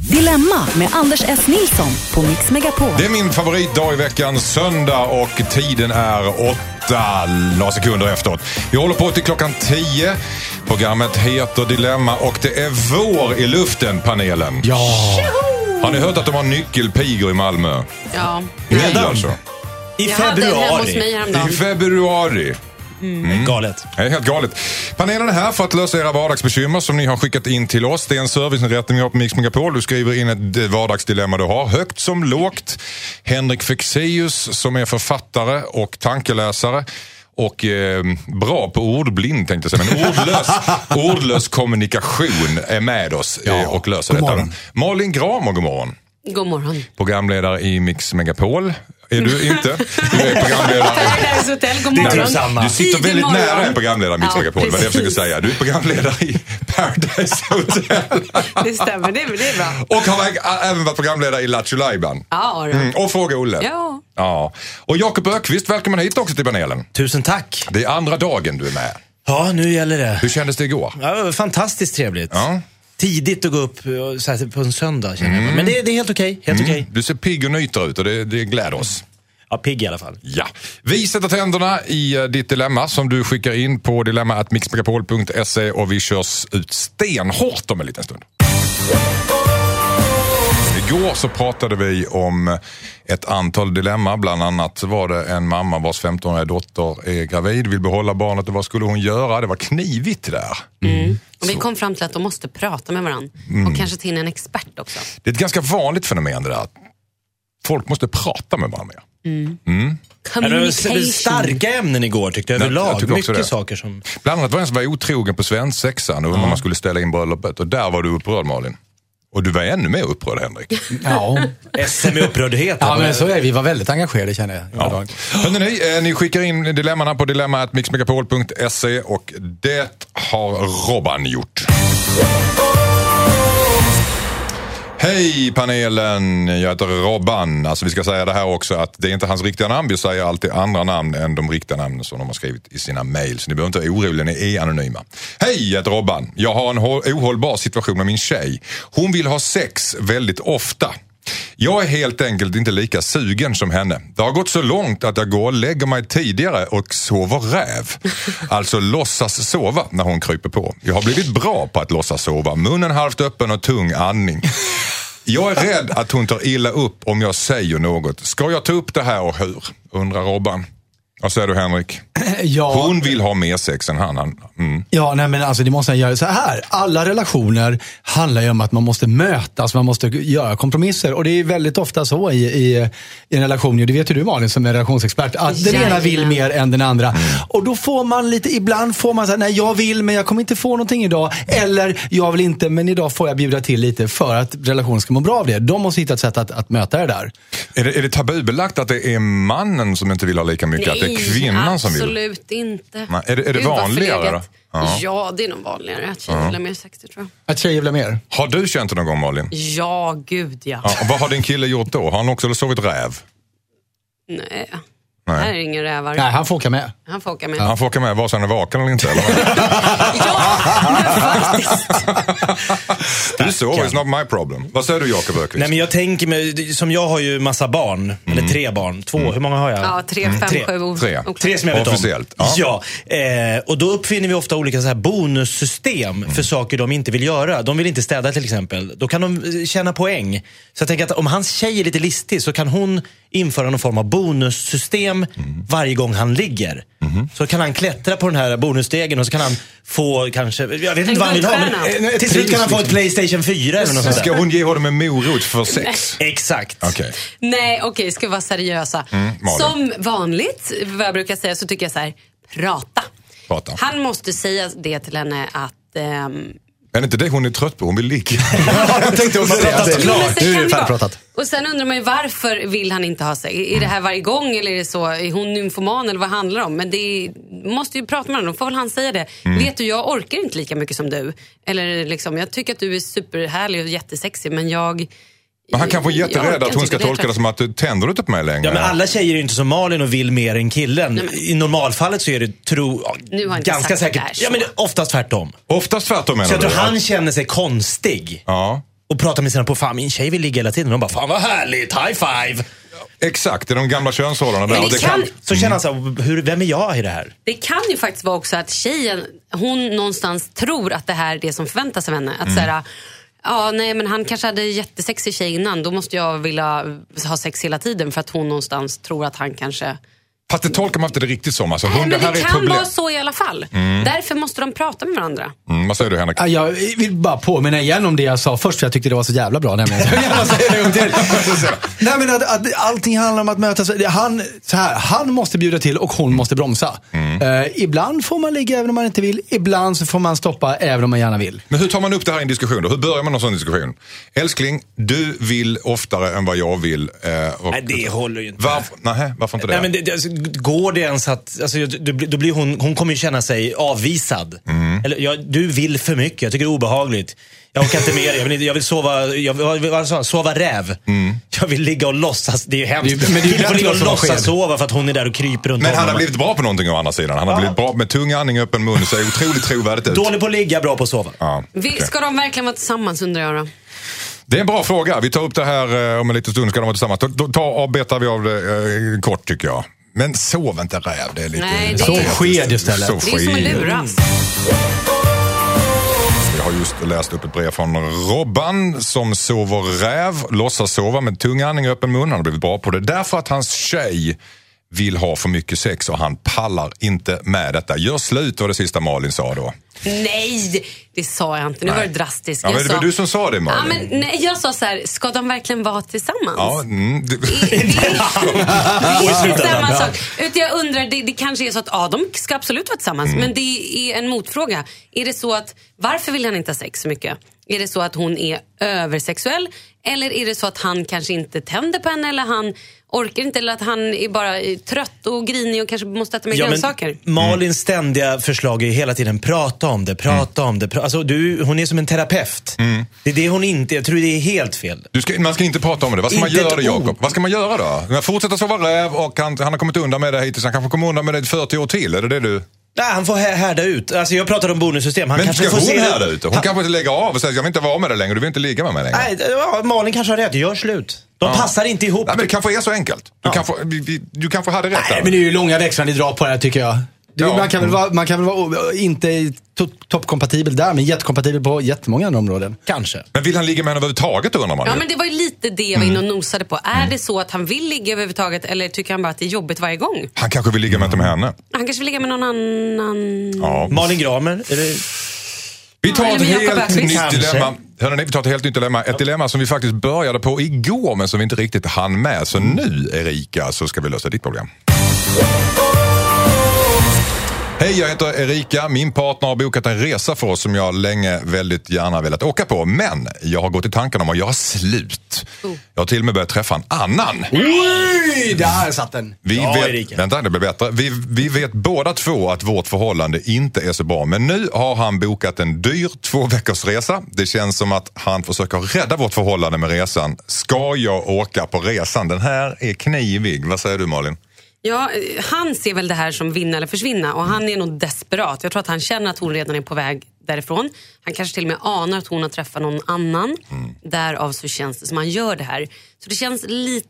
Dilemma med Anders S. Nilsson på Mix Megapol. Det är min favoritdag i veckan, söndag och tiden är åtta, några sekunder efteråt. Vi håller på till klockan tio. Programmet heter Dilemma och det är vår i luften, panelen. Ja. Har ni hört att de har nyckelpigor i Malmö? Ja. Redan? alltså? I Jag hade en hemma hos mig februari. I häromdagen. Februari. Galet. Det är helt galet. Panelen är här för att lösa era vardagsbekymmer som ni har skickat in till oss. Det är en serviceinrättning vi har på Mix Megapol. Du skriver in ett vardagsdilemma du har, högt som lågt. Henrik Fexeus som är författare och tankeläsare. Och eh, bra på ordblind tänkte jag säga, men ordlös, ordlös kommunikation är med oss eh, och löser detta. Malin Gramer, god morgon. God morgon. Programledare i Mix Megapol. Är du inte? Du är programledare Paradise Hotel, god Det är morgon. samma. du sitter väldigt morgon. nära en programledare i Mix Ja, Megapol, vad det jag försöker säga. Du är programledare i Paradise Hotel. Det stämmer, det är, det är bra. Och har även varit programledare i Lattjo Lajban. Ja. Mm, och Fråga Olle. Ja. ja. Och Jakob Ökvist, välkommen hit också till panelen. Tusen tack. Det är andra dagen du är med. Ja, nu gäller det. Hur kändes det igår? Ja, fantastiskt trevligt. Ja. Tidigt att gå upp här, på en söndag känner jag. Men det, det är helt okej. Helt okej. Du ser pigg och nyter ut och det, det gläder oss. Ja, pigg i alla fall. Ja. Vi sätter tänderna i eh, ditt dilemma som du skickar in på dilemma.mixmegapol.se och vi körs ut stenhårt om en liten stund. Igår så pratade vi om ett antal dilemma. Bland annat var det en mamma vars 15-åriga dotter är gravid, vill behålla barnet och vad skulle hon göra? Det var knivigt där. Och vi kom fram till att de måste prata med varandra. Mm. Och kanske till en expert också. Det är ett ganska vanligt fenomen det där. Folk måste prata med varandra. Ja, det var Communication. starka ämnen igår tyckte jag överlag. också Mycket det. saker som... Bland annat var det en som var otrogen på svensexan och undrade om man skulle ställa in bröllopet. Och där var du upprörd Malin. Och du var ännu mer upprörd Henrik. Ja. SM i upprördhet. ja, men så är det. Vi var väldigt engagerade känner jag. Ja. Hörrni, ni, eh, ni skickar in dilemmana på dilemma.mixmegapol.se och det har Robban gjort. Hej panelen, jag heter Robban. Alltså vi ska säga det här också att det är inte hans riktiga namn. Vi säger alltid andra namn än de riktiga namnen som de har skrivit i sina mejl. Så ni behöver inte vara oroliga, ni är anonyma. Hej, jag heter Robban. Jag har en ohållbar situation med min tjej. Hon vill ha sex väldigt ofta. Jag är helt enkelt inte lika sugen som henne. Det har gått så långt att jag går och lägger mig tidigare och sover räv. Alltså låtsas sova när hon kryper på. Jag har blivit bra på att låtsas sova. Munnen halvt öppen och tung andning. Jag är rädd att hon tar illa upp om jag säger något. Ska jag ta upp det här och hur? Undrar Robban. Vad säger du Henrik? Ja, Hon vill ha mer sex än han. han mm. ja nej, men alltså, det måste jag göra så här. Alla relationer handlar ju om att man måste mötas, man måste göra kompromisser. Och det är väldigt ofta så i, i, i en relation, och det vet ju du Malin som är relationsexpert, att den ena vill mer än den andra. Och då får man lite, ibland får man säga nej jag vill men jag kommer inte få någonting idag. Eller jag vill inte men idag får jag bjuda till lite för att relationen ska må bra av det. De måste hitta ett sätt att, att möta det där. Är, det, är det tabubelagt att det är mannen som inte vill ha lika mycket? Det kvinnan som vill? absolut inte. Nej, är det- är det vanligare då? Ja. Ja. det är nog vanligare att tjejer vill ha mer sex, det tror jag. Att tjejer vill ha mer. Har du känt det någon gång Malin? Ja, gud ja. Ja, vad har din kille gjort då? Har han också sovit räv? Nej. Nej. Här är inga rävar. Nej, han får åka med. Han får åka med. Han får åka med vare sig han är vaken eller inte? Eller? Ja, men faktiskt. du sover, it's not my problem. Vad säger du Jakob Öqvist? Nej men jag tänker mig, som jag har ju massa barn. Eller tre barn. Två, hur många har jag? Ja, tre, fem, Tre. sju. Tre. oklart. Tre som jag vet Officiellt, om. ja. Ja. eh, och då uppfinner vi ofta olika så här bonussystem för saker de inte vill göra. De vill inte städa till exempel. Då kan de eh, tjäna poäng. Så jag tänker att om hans tjej är lite listig så kan hon införa någon form av bonussystem varje gång han ligger. Så kan han klättra på den här bonusstegen och så kan han få kanske, jag vet inte vad han vill ha. Men, till slut kan han få ett Playstation 4 eller något sånt Ska där. hon ge honom en morot för sex? Exakt. Okej. Nej, okej, ska vi vara seriösa. Mm. Som vanligt, vad jag brukar säga, så tycker jag så här, prata. Prata. Han måste säga det till henne att... ehm, Är det inte det hon är trött på? Hon vill ligga. jag tänkte säga pratat sen Nu är det färdigpratat. Och sen undrar man ju varför vill han inte ha sex? Är det här varje gång eller är det så? Är hon nymfoman eller vad handlar det om? Men det är, måste ju prata med honom, då får väl han säga det. Vet du, jag orkar inte lika mycket som du. Eller liksom, jag tycker att du är superhärlig och jättesexig men jag... Men han är jag jätterädd att hon ska tolka det som att du tänder inte på mig längre. Ja, men alla tjejer är ju inte som Malin och vill mer än killen. Nej, men- I normalfallet så är det tro, ja, Nu har jag inte ganska säkert, är så. ja, men oftast tvärtom. Oftast tvärtom menar Så jag du? tror han känner sig konstig. Ja. och pratar med sina på fan min tjej vill ligga hela tiden. De bara, fan vad härligt, high five! Exakt, det är de gamla könsrollerna där. Men Och det kan, kan- Så känner han så här, hur, vem är jag i det här? Det kan ju faktiskt vara också att tjejen, hon någonstans tror att det här är det som förväntas av henne. Att Mm. säga, ja nej men han kanske hade jättesexig tjej innan, då måste jag vilja ha sex hela tiden för att hon någonstans tror att han kanske... Fast det tolkar man inte det riktigt som. Alltså, Nej, men det här kan vara så i alla fall. Därför måste de prata med varandra. Mm, vad säger du Henrik? Ja, Jag vill bara påminna igen om det jag sa först, för jag tyckte det var så jävla bra. Nämligen. Jag vill gärna säga det en gång till. Nej, men att, att allting handlar om att mötas. Han, så här, han måste bjuda till och hon måste bromsa. Eh, ibland får man ligga även om man inte vill. Ibland så får man stoppa även om man gärna vill. Men hur tar man upp det här i en diskussion då? Hur börjar man en sån diskussion? Älskling, du vill oftare än vad jag vill. Eh, och, Nej, det håller ju inte. Varför, nej, varför inte det? Nej, men det, det, alltså, går det ens att... Alltså, då, då blir hon, hon kommer ju känna sig avvisad. Mm. Eller, ja, du vill för mycket, jag tycker det är obehagligt. Jag orkar inte med det. Jag vill, jag vill sova, jag, sa han? sova räv. Mm. Jag vill ligga och låtsas. Det är ju hemskt. Men det är ju får ligga och låtsas sova för att hon är där och kryper runt Men han har honom. blivit bra på någonting å andra sidan. Han har blivit bra med tung andning, öppen mun, ser otroligt trovärdigt ut. Dålig på att ligga, bra på att sova. Ja, Vi, okej. Ska de verkligen vara tillsammans undrar jag då? Det är en bra fråga. Vi tar upp det här eh, om en liten stund. Ska de vara tillsammans? Då, då tar, avbetar vi av det eh, kort tycker jag. Men sov inte räv. Det är lite... Nej, det- Så sked istället. Så Det är som att sked. luras. Jag har just läst upp ett brev från Robban som sover räv, låtsas sova med tung andning och öppen mun. Han har blivit bra på det därför att hans tjej vill ha för mycket sex och han pallar inte med detta. Gör slut var det sista Malin sa då. Nej, det sa jag inte. Nu Nej. var det drastiskt. Ja, men det var sa, du som sa det, Malin. Ja, men, nej, jag sa så här, ska de verkligen vara tillsammans? Ja, mm, det, Det, är samma sak. Utan jag undrar, det, det kanske är så att ja, de ska absolut vara tillsammans. Mm. Men det är en motfråga. Är det så att, varför vill han inte ha sex så mycket? Är det så att hon är översexuell? Eller är det så att han kanske inte tänder på henne? Eller han orkar inte? Eller att han är bara trött och grinig och kanske måste äta mer Ja, men grönsaker? Malins ständiga förslag är ju hela tiden prata om det, prata om det. Pra alltså, du, hon är som en terapeut. Det är det hon inte, jag tror det är helt fel. du ska, man ska inte prata om det. Vad ska man Inte göra ett då, Jakob? Vad ska man göra då? Man fortsätta sova räv och han, han har kommit undan med det hittills. Han kanske kommer undan med det i 40 år till. Är det det du... Nej, han får hä- härda ut. Alltså, jag pratar om bonussystem. Han Men kanske ska får hon se här ute? Hon Han- kanske inte lägger av och säger jag vill inte vara med dig längre, du vill inte ligga med mig längre. Nej, ja, Malin kanske har rätt. Gör slut. De passar inte ihop. Nej, men det kanske är så enkelt. Du, kanske, vi, vi, du kanske hade rätt Nej, där. men det är ju långa växlar ni drar på det här tycker jag. Det, Ja. man, kan väl vara, man kan väl vara inte to- toppkompatibel där, men jättekompatibel på jättemånga andra områden. Kanske. Men vill han ligga med henne överhuvudtaget undrar man Ja ju. men det var ju lite det jag var inne och nosade på. Är det så att han vill ligga överhuvudtaget eller tycker han bara att det är jobbigt varje gång? Han kanske vill ligga med, inte med henne. Han kanske vill ligga med någon annan. Ja. Malin Gramer. Är det... Vi tar ett Jakob helt Öqvist. nytt Kanske. dilemma. Hörrni, vi tar ett helt nytt dilemma. Ett dilemma som vi faktiskt började på igår men som vi inte riktigt hann med. Så nu Erika så ska vi lösa ditt problem. Hej, jag heter Erika. Min partner har bokat en resa för oss som jag länge väldigt gärna velat åka på. Men jag har gått i tanken om att göra slut. Jag har till och med börjat träffa en annan. Oj, där satt den. Vi Ja, vet, Erika. vänta, det blir bättre. Vi, vi vet båda två att vårt förhållande inte är så bra. Men nu har han bokat en dyr två veckors resa. Det känns som att han försöker rädda vårt förhållande med resan. Ska jag åka på resan? Den här är knivig. Vad säger du Malin? Ja, eh, han ser väl det här som vinna eller försvinna och han är nog desperat. Jag tror att han känner att hon redan är på väg därifrån. Han kanske till och med anar att hon har träffat någon annan. Därav så känns det som han gör det här. Så det känns lite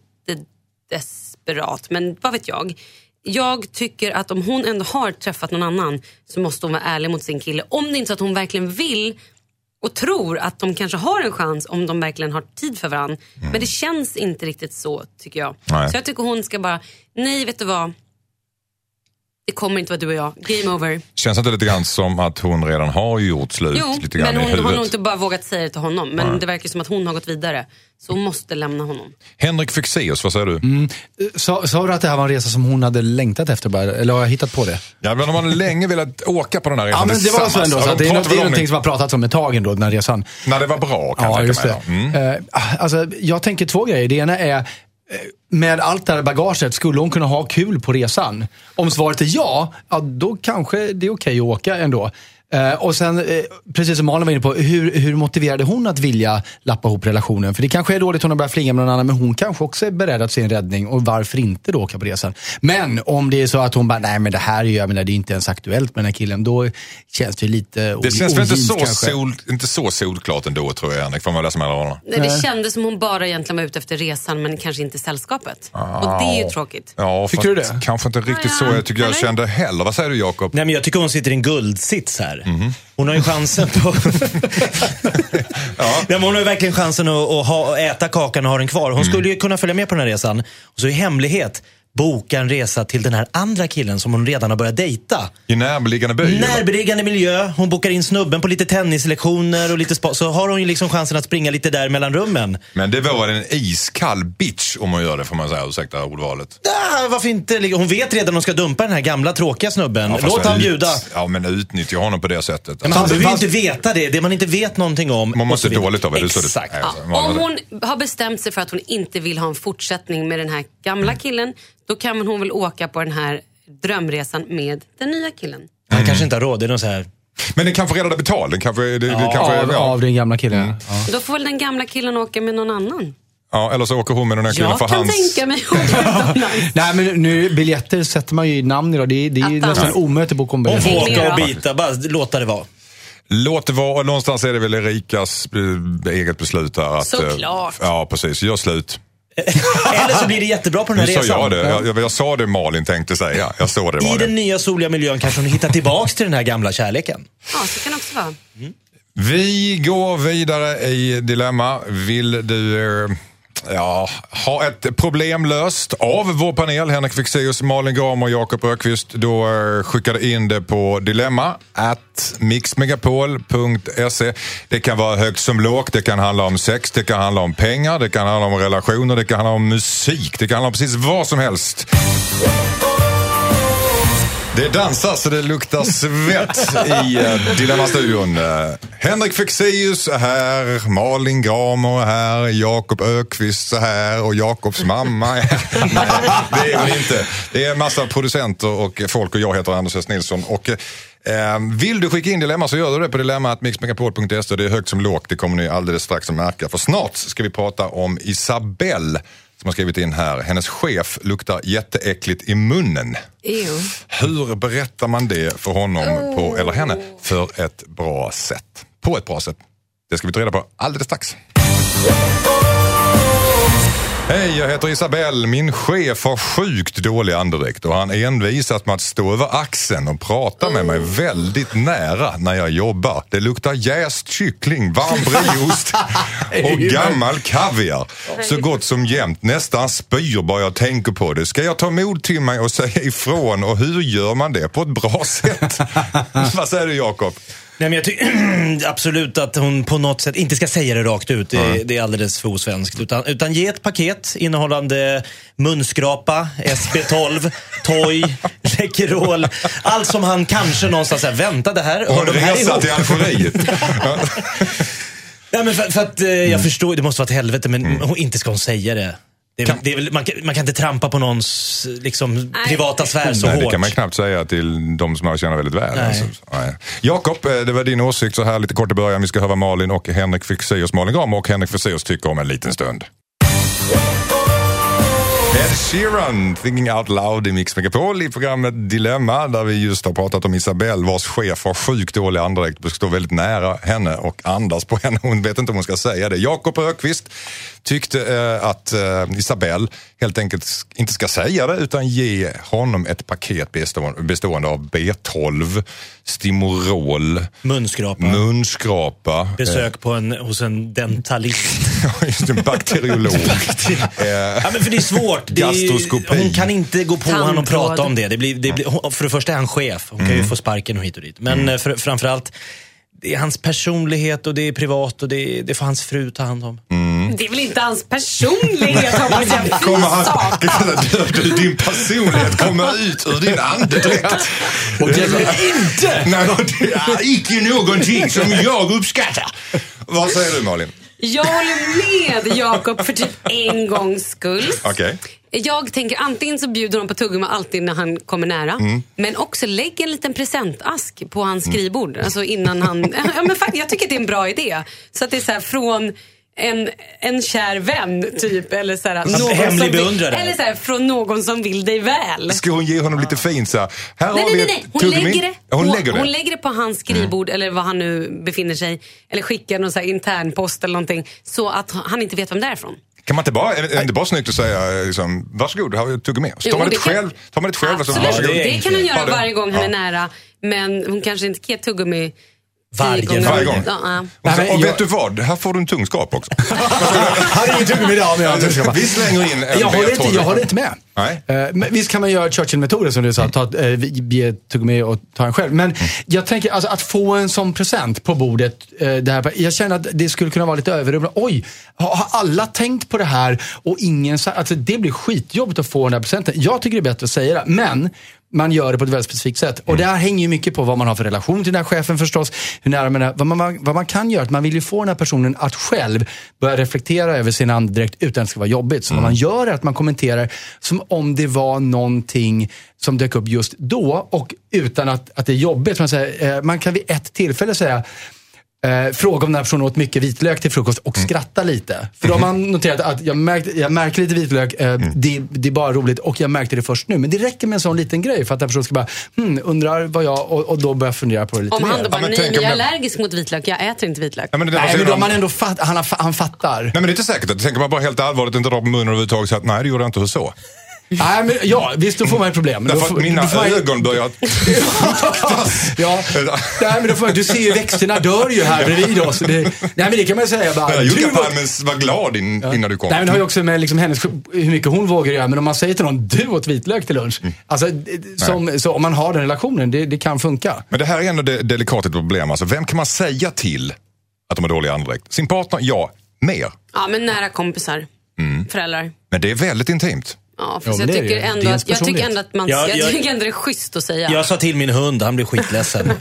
desperat, men vad vet jag. Jag tycker att om hon ändå har träffat någon annan så måste hon vara ärlig mot sin kille. Om det inte är så att hon verkligen vill och tror att de kanske har en chans om de verkligen har tid för varandra. Men det känns inte riktigt så tycker jag. Nej. Så jag tycker hon ska bara, nej vet du vad. Det kommer inte vara du och jag. Game over. Känns inte lite grann som att hon redan har gjort slut Jo, lite grann men hon har nog inte bara vågat säga det till honom. Men det verkar som att hon har gått vidare. Så hon måste lämna honom. Henrik Fexeus, vad säger du? Mm. Sa, sa du att det här var en resa som hon hade längtat efter bara, eller har jag hittat på det? Ja, men om man länge velat åka på den här resan Ja, men det var så ändå. Så Ja, det är, något, det är om någonting som har pratats om ett tag ändå, den här resan. När det var bra kan Ja, jag just tänka det. mig. Mm. Eh, alltså, jag tänker två grejer. Det ena är, eh, med allt det här bagaget, skulle hon kunna ha kul på resan? Om svaret är ja, ja då kanske det är okej att åka ändå. Eh, och sen, eh, precis som Malin var inne på, hur, hur motiverade hon att vilja lappa ihop relationen? För det kanske är dåligt hon har börjat flinga med någon annan, men hon kanske också är beredd att se en räddning. Och varför inte då åka på resan? Men om det är så att hon bara, nej men det här är ju, jag menar, det är inte ens aktuellt med den här killen. Då känns det lite Det känns väl inte så, sol, inte så solklart ändå tror jag Henrik, får man läsa mellan raderna. Nej, det kändes som hon bara egentligen var ute efter resan men kanske inte sällskapet. Och det är ju tråkigt. Ja, Tycker du det? Kanske inte riktigt Ja, så ja. jag tycker jag Eller? kände heller. Vad säger du Jakob? Nej, men jag tycker hon sitter i en guldsits här. Mhm. Hon har ju chansen på... ja. hon har ju verkligen chansen att, att ha, äta kakan och ha den kvar. Mm. Hon skulle ju kunna följa med på den här resan. Och så i hemlighet boka en resa till den här andra killen som hon redan har börjat dejta. I närliggande by? eller? Närbeläggande miljö, hon bokar in snubben på lite tennislektioner och lite spa. Så har hon ju liksom chansen att springa lite där mellan rummen. Men det var en iskall bitch om man gör det får man säga, ursäkta ordvalet. Ah, varför inte? Hon vet redan att hon ska dumpa den här gamla tråkiga snubben. Ja, Låt han bjuda. Ja men utnyttja honom på det sättet. Men han Fast- behöver ju inte veta det. Det man inte vet någonting om. Man måste dåligt av det. det- Exakt. Nej, Ja, alltså, man- om hon har bestämt sig för att hon inte vill ha en fortsättning med den här gamla killen, då kan hon väl åka på den här drömresan med den nya killen. Han kanske inte har råd. Det är någon så här... Men den kanske redan är betald. Den kanske, det, det kanske, Av, ja. av den gamla killen. Ja. Då får väl den gamla killen åka med någon annan. ja, eller så åker hon med den här killen Jag för kan hans... tänka mig att åka. Nej, men nu, biljetter sätter man ju i namn idag. Det är, det är Attans. nästan omöjligt att boka om Hon får biljetter. Häng med åka och bita. Bara låta det vara. Låt det vara, någonstans är det väl Erikas eh, eget beslut där. Att, eh, Såklart. Ja, precis. Gör slut. Eller så blir det jättebra på den Nu här sa resan. jag det. Jag, jag, jag sa det Malin tänkte säga. Jag såg det I Malin. den nya soliga miljön kanske hon hittar tillbaks till den här gamla kärleken. Ja, så kan det också vara. Vi går vidare i Dilemma. Vill du eh, ja, ha ett problem löst av vår panel, Henrik Fexeus, Malin Gram och Jakob Rökvist, då eh, skickade in det på dilemma at mixmegapol.se. Det kan vara högt som lågt, det kan handla om sex, det kan handla om pengar, det kan handla om relationer, det kan handla om musik, det kan handla om precis vad som helst. Det dansas så det luktar svett i uh, Dilemma-studion. Eh, Henrik Fexeus är här, Malin Gramer är här, Jakob Ökvist är här och Jakobs mamma är här. Nej, det är hon inte. Det är en massa producenter och folk och jag heter Anders S. Nilsson. Och, eh, vill du skicka in dilemma så gör du det på dilemma.mixmegapol.se. Det är högt som lågt, det kommer ni alldeles strax att märka. För snart ska vi prata om Isabelle som har skrivit in här. Hennes chef luktar jätteäckligt i munnen. Ew. Hur berättar man det för honom på, eller henne för ett bra sätt? På ett bra sätt. Det ska vi ta reda på alldeles strax. Hej, jag heter Isabelle. Min chef har sjukt dålig andedräkt och han envisas med att stå över axeln och prata med mig väldigt nära när jag jobbar. Det luktar jäst kyckling, varm brieost och gammal kaviar. Så gott som jämt. Nästan spyr bara jag tänker på det. Ska jag ta mod till mig och säga ifrån och hur gör man det på ett bra sätt? Vad säger du Jakob? Nej, men jag tycker absolut att hon på något sätt inte ska säga det rakt ut. Det, det är alldeles för osvenskt. Utan, utan ge ett paket innehållande munskrapa, SB12, Toy, Läkerol. Allt som han kanske någonstans säger, vänta det här, Och hör de här ihop? till Algeriet. Nej, men för, för att eh, Mm. jag förstår, det måste vara ett helvete, men hon, inte ska hon säga det. Det väl- det man, kan, man kan inte trampa på någons liksom, privata sfär så Nej, hårt. det kan man knappt säga till de som jag känner väldigt väl. Nej. Alltså, nej. Jakob, eh, det var din åsikt så här lite kort i början. Vi ska höra Malin och Henrik Fexeus. Malin Gram och Henrik Fexeus tycker om en liten stund. Ed Sheeran, Thinking Out Loud i Mix Megapol i programmet Dilemma där vi just har pratat om Isabelle vars chef har sjukt dålig andedräkt och står väldigt nära henne och andas på henne. Hon vet inte om hon ska säga det. Jakob Ökvist tyckte eh, att eh, Isabelle helt enkelt inte ska säga det utan ge honom ett paket bestående, bestående av B12, Stimorol, Munskrapa. munskrapa, Besök på en, hos en dentalist. eh, just en bakteriolog. Eh, Ja, men för det är svårt. Det är, Gastroskopi. hon kan inte gå på honom och prata om det. det, blir, det blir, för det första är han chef. Hon kan Mm. ju få sparken och hit och dit. Men eh, för, framförallt, det är hans personlighet och det är privat och det, det får hans fru ta hand om. Det är väl inte hans personlighet hoppas jag. Kommer han, din personlighet kommer ut ur din andedräkt. Och det är inte! Nej, det är icke någonting som jag uppskattar. Vad säger du Malin? Jag håller med Jakob för typ en gångs skull. Okej. Jag tänker antingen så bjuder hon på tuggummi alltid när han kommer nära. Mm. Men också lägg en liten presentask på hans skrivbord. Alltså innan han... ja, men fakt- jag tycker att det är en bra idé. Så att det är så här från en, en kär vän typ. Eller så här, någon hemlig beundrare. Eller så här, från någon som vill dig väl. Ska hon ge honom lite fint så här? Här Nej, nej, nej. Hon lägger det. Hon lägger det. hon lägger det på hans skrivbord eller var han nu befinner sig. Eller skickar någon så här internpost eller någonting. Så att han inte vet vem det är ifrån. Kan man inte bara, är det inte bara snyggt att säga liksom, varsågod, här har ett tuggummi. Så tar man det själv, tar man det själv Absolut, varsågod. det kan hon göra varje gång han ja. är nära. Men hon kanske inte kan ge tuggummi Varje gånger. Varje gång. Ja. Och, men och vet du vad, här får du en tungskrap också. Han är inget tuggummi idag, men jag har en tuggummi. Vi slänger in en Jag håller, inte, B12. jag håller inte med. Nej. Eh, men visst kan man göra Churchill-metoden som du sa, ta, uh, tog med och ta en själv. Men jag tänker alltså, att få en sån present på bordet. eh, det här, jag känner att det skulle kunna vara lite överrumplande. Oj, har, alla tänkt på det här och ingen sa, alltså, Det blir skitjobbigt att få den här presenten. Jag tycker det är bättre att säga det. Men man gör det på ett väldigt specifikt sätt. Och det här hänger ju mycket på vad man har för relation till den här chefen förstås. Hur nära man är. Vad man, vad man kan göra, att man vill ju få den här personen att själv börja reflektera över sin andedräkt utan att det ska vara jobbigt. Så vad man gör är att man kommenterar som om det var någonting som dök upp just då och utan att, att det är jobbigt. Man, säger, eh, man kan vid ett tillfälle säga Eh, fråga om den här personen åt mycket vitlök till frukost och skratta lite. För då har man noterat att jag, märkt, jag märker lite vitlök, eh, det, det är bara roligt och jag märkte det först nu. Men det räcker med en sån liten grej för att den personen ska bara, hmm, undrar vad jag, och, och då börjar jag fundera på det lite Om mer. han då bara, tänk men jag är allergisk mot vitlök, jag äter inte vitlök. Ja, men Nej, men då har man ändå fatt, han, har, han fattar. Nej men det är inte säkert. Tänker man bara helt allvarligt, inte dra på munnen överhuvudtaget och säga att nej det gjorde jag inte, hur så? Nej, men, ja, visst då får man ett problem. Därför får- att mina då får man- ögon börjar... ja, nej, men då får man, du ser ju växterna dör ju här bredvid oss. Det, nej men det kan man ju säga bara. Gjorde var- Palmen var glad in, innan du kom. Nej, men det har ju också med liksom hennes, hur mycket hon vågar göra. Men om man säger till någon, du åt vitlök till lunch. Mm. Alltså, som, så om man har den relationen, det, det kan funka. Men det här är ändå det delikata problem. Alltså, vem kan man säga till att de har dålig andedräkt? Sin partner? Ja. Mer. Ja men nära kompisar, Mm. föräldrar. Men det är väldigt intimt. Ja, Ja, fast men jag, tycker det. Ändå att, jag tycker ändå att man Ja, jag, jag- tycker ändå det är schysst att säga. Jag sa till min hund, han blev skitledsen.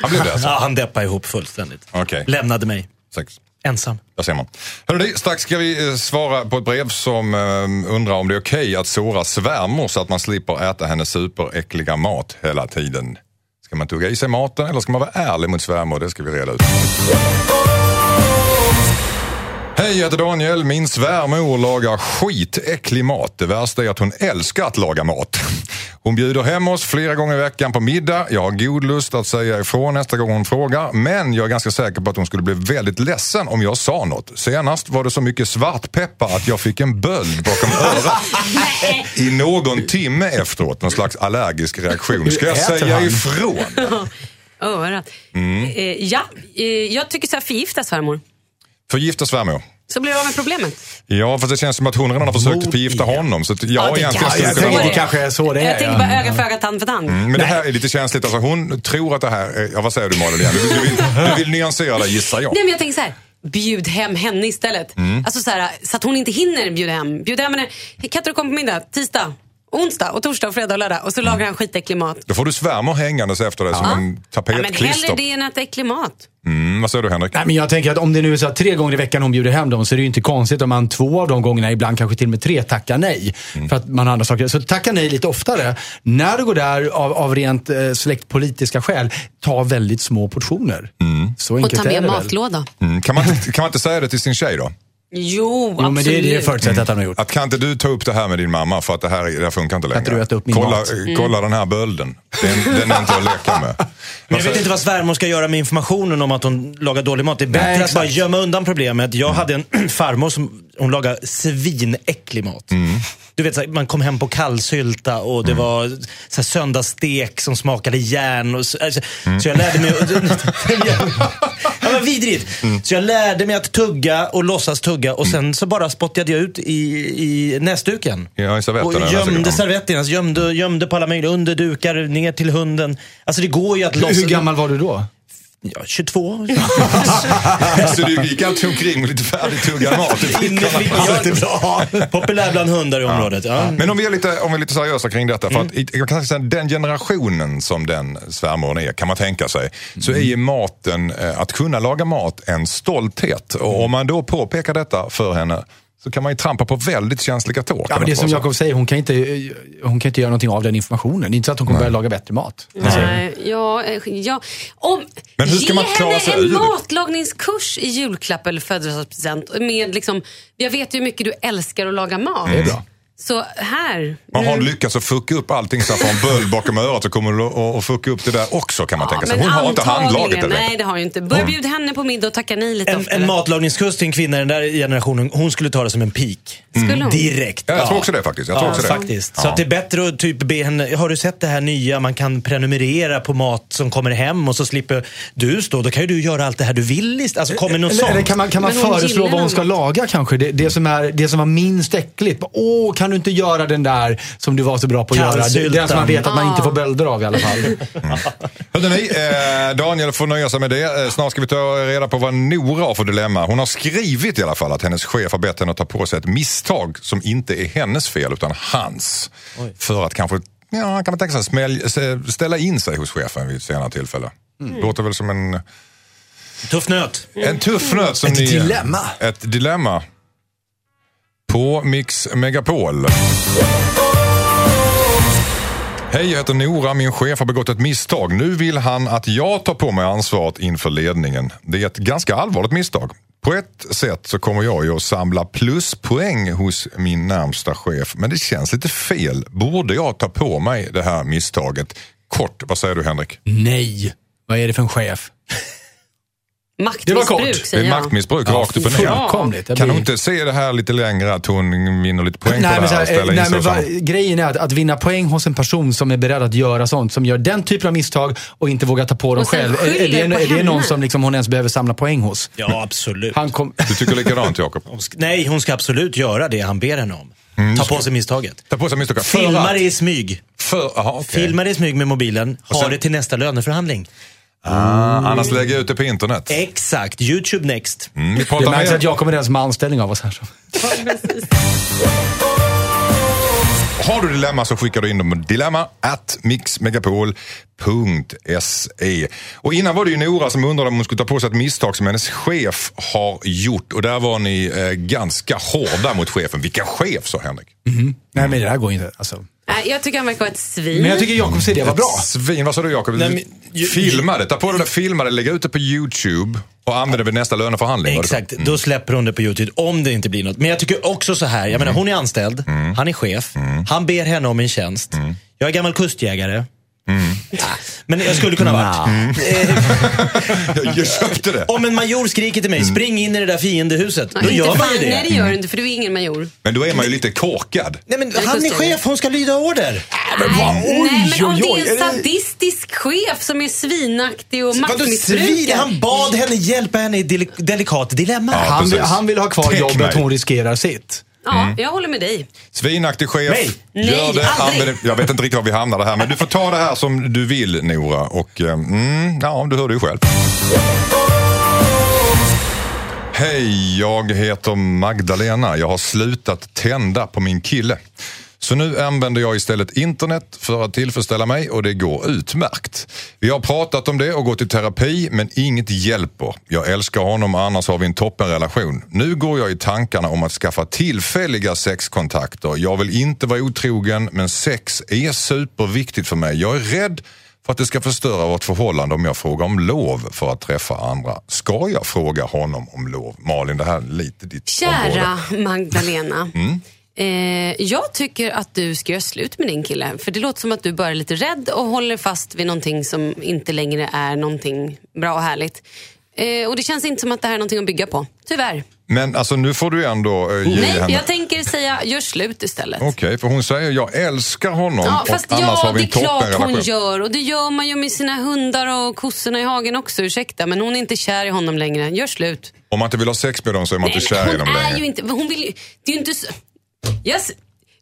Han blev det alltså? ja, han deppade ihop fullständigt. Okej. Lämnade mig. Sex. Ensam. Där ser man. Hörrni, strax ska vi eh, svara på ett brev som eh, undrar om det är okej att såra svärmor så att man slipper äta hennes superäckliga mat hela tiden. Ska man tugga i sig maten eller ska man vara ärlig mot svärmor? Det ska vi reda ut. Hej, jag heter Daniel. Min svärmor lagar skitäcklig mat. Det värsta är att hon älskar att laga mat. Hon bjuder hem oss flera gånger i veckan på middag. Jag har god lust att säga ifrån nästa gång hon frågar. Men jag är ganska säker på att hon skulle bli väldigt ledsen om jag sa något. Senast var det så mycket svartpeppar att jag fick en böld bakom örat i någon timme efteråt. Någon slags allergisk reaktion. Ska jag säga ifrån? Örat. Mm. Eh, ja, eh, jag tycker så här, förgifta svärmor. Förgifta svärmor. Så blir du av med problemet. Ja, fast det känns som att hon redan har försökt förgifta honom. Så att, ja, Ja, det egentligen kan- jag tänker det kanske är så det är. Jag tänker bara öga för öga, tand för tand. Mm, Men det här är lite känsligt. Alltså, hon tror att det här är... Ja, vad säger du Malin igen? Du, du, vill, du vill nyansera det gissar jag. Nej, men jag tänker så här. Bjud hem henne istället. Mm. Alltså så, här, så att hon inte hinner bjuda hem. Bjud hem henne. Kan inte du komma på middag? Tisdag, onsdag, och torsdag, och fredag och lördag. Och så lagar han skitäcklig mat. Då får du svärmor hängandes efter dig som en Ja, men tapetklister. hellre det än att äcklig mat. Mm, vad säger du Henrik? Nej, men jag tänker att om det nu är så att tre gånger i veckan hon bjuder hem dem så är det ju inte konstigt om man två av de gångerna, ibland kanske till och med tre, tackar nej. Mm. För att man har andra saker. Så tacka nej lite oftare. När du går där av, av rent eh, släktpolitiska skäl, ta väldigt små portioner. Så Och enkelt ta är med matlåda. Mm, kan, man, kan man inte säga det till sin tjej då? Jo, absolut. Jo, men det, det förutsätter jag att han har gjort. Att kan inte du ta upp det här med din mamma för att det här, det här funkar inte längre? inte du äta upp min kolla, mat? eh, kolla den här bölden. Den, den är inte att leka med. Men jag vet inte vad svärmor ska göra med informationen om att hon lagar dålig mat. Det är bättre Nej, att bara gömma undan problemet. Jag hade en farmor som hon lagade svinäcklig mat. Du vet, så här, man kom hem på kallsylta och det var så här, söndagsstek som smakade järn. Och så, alltså, så jag lärde mig... det var vidrigt. Så jag lärde mig att tugga och låtsas tugga och sen så bara spottade jag ut i, i näsduken. Ja, i Och gömde näsduken. servetten. Alltså, gömde, gömde på alla möjliga, under dukar, ner till hunden. Alltså det går ju att lossa. hur gammal var du då? Ja, 22. Så du gick alltid omkring med lite färdigtuggad mat? ja, populär bland hundar i området. Ja. Men om vi är lite, om vi är lite seriösa kring detta. För att, i- jag kan säga, den generationen som den svärmoren är, kan man tänka sig, så är ju maten, eh, att kunna laga mat en stolthet. Och om man då påpekar detta för henne så kan man ju trampa på väldigt känsliga tår. Ja, men det som? Jakob säger, hon kan, inte, hon kan inte göra någonting av den informationen. Det är inte så att hon kommer börja laga bättre mat. Nej, ja, eh, ja. Om, Men hur ska ge man klara henne sig en ur matlagningskurs i julklapp eller födelsedagspresent. Med liksom, jag vet ju hur mycket du älskar att laga mat. Det är bra. Så här. Har hon nu- lyckats att fucka upp allting så att hon får en böld bakom örat så kommer du att- fucka upp det där också kan man tänka sig. Hon har inte handlaget Nej, det har ju inte. Börja bjuda henne på middag och tacka nej lite En, en matlagningskurs till en kvinna i den där generationen, hon skulle ta det som en. Skulle hon? Direkt. Ja, jag tror också det faktiskt. Jag tror ja, också det. faktiskt. Så Ja. att det är bättre att typ be henne, har du sett det här nya, man kan prenumerera på mat som kommer hem och så slipper du stå, då kan ju du göra allt det här du vill. ist- Alltså kommer något Eller, eller sånt. kan man, kan man föreslå vad hon ska laga kanske? Det, det, som är, det som var minst äckligt. Åh, kan du inte göra den där som du var så bra på att göra? Den som man vet att man inte får bölder av i alla fall. Ni, eh, Daniel får nöja sig med det. Eh, snart ska vi ta reda på vad Nora har för dilemma. Hon har skrivit i alla fall att hennes chef har bett henne att ta på sig ett misstag som inte är hennes fel utan hans. För att kanske, ja, kan man tänka sig, ställa in sig hos chefen vid ett senare tillfälle. Låter väl som en, Tuff nöt. en tuff nöt. Som Ett ni, dilemma. Ett dilemma. På Mix Megapol. Hej, jag heter Nora. Min chef har begått ett misstag. Nu vill han att jag tar på mig ansvaret inför ledningen. Det är ett ganska allvarligt misstag. På ett sätt så kommer jag ju att samla pluspoäng hos min närmsta chef. Men det känns lite fel. Borde jag ta på mig det här misstaget? Kort, vad säger du Henrik? Nej. Vad är det för en chef? Det var Maktmissbruk kort. Det säger är jag. maktmissbruk rakt upp och ner. Fullkomligt. Kan blir- hon inte se det här lite längre, att hon vinner lite poäng Nej, på men det så här här, eh, nej, men va? Grejen är att, att vinna poäng hos en person som är beredd att göra sånt, som gör den typen av misstag och inte vågar ta på dem själv. Är, är, det, är det någon som liksom hon ens behöver samla poäng hos? Ja, absolut. Han kom, Du tycker likadant Jakob? Nej, hon ska absolut göra det han ber henne om. Mm, Ta på sig misstaget. Ta på sig misstaget. Filma det i smyg. För, aha, okej. Filma det i smyg med mobilen. Ha sen- det till nästa löneförhandling. Ah, annars lägger jag ut det på internet. Exakt. YouTube next. Mm, vi det märks mer. att är den som har anställning av oss här. Så. Har du dilemma så skickar du in dem på dilemma at mixmegapol.se. Och innan var det ju Nora som undrade om hon skulle ta på sig ett misstag som hennes chef har gjort. Och där var ni eh, ganska hårda mot chefen. Vilken chef sa Henrik? Nej, men det här går inte. Alltså. Jag tycker han verkar vara ett svin. Men jag tycker Jakobs idé var bra. Svin, vad sa du Jakob? Nej, men- Filma det, ta på det där, filma det, lägga ut det på YouTube och använda det vid nästa löneförhandling. Exakt, då släpper hon det på YouTube om det inte blir något. Men jag tycker också så här, jag menar hon är anställd, han är chef, han ber henne om en tjänst. Jag är gammal kustjägare. Ja, men jag skulle kunna varit. Jag köpte det. Om en major skriker till mig, spring in i det där fiendehuset. Då gör man ju det. Nej, det gör du inte för du är ingen major. Men då är man ju lite korkad. Nej men han är chef, hon ska lyda order. nej, men om oj, oj, det är en sadistisk chef som är svinaktig och maktmissbrukare. Han bad henne hjälpa henne i ett deli- delikat dilemma. Ja. Han, han vill ha kvar Täck jobbet, mig. hon riskerar sitt. Ja, jag håller med dig. Svinaktig chef. Nej. Gör Nej, det, aldrig. Jag vet inte riktigt var vi hamnade här men du får ta det här som du vill Nora. Och eh, mm, ja, du hör det ju själv. Hej, jag heter Magdalena. Jag har slutat tända på min kille. Så nu använder jag istället internet för att tillfredsställa mig och det går utmärkt. Vi har pratat om det och gått i terapi men inget hjälper. Jag älskar honom annars har vi en toppenrelation. Nu går jag i tankarna om att skaffa tillfälliga sexkontakter. Jag vill inte vara otrogen men sex är superviktigt för mig. Jag är rädd för att det ska förstöra vårt förhållande om jag frågar om lov för att träffa andra. Ska jag fråga honom om lov? Malin, det här är lite ditt område. Kära Magdalena. Mm. Eh, jag tycker att du ska göra slut med din kille. För det låter som att du bara är lite rädd och håller fast vid någonting som inte längre är någonting bra och härligt. Eh, och det känns inte som att det här är någonting att bygga på. Tyvärr. Men alltså nu får du ändå eh, ge Nej, henne... jag tänker säga gör slut istället. Okej, för hon säger jag älskar honom Ja, och fast annars ja, har vi det en är klart hon gör. Och det gör man ju med sina hundar och kossorna i hagen också. Ursäkta, men hon är inte kär i honom längre. Gör slut. Om man inte vill ha sex med dem så är man Nej, inte kär i hon dem är längre. ju inte... Hon vill det är ju inte så... Yes.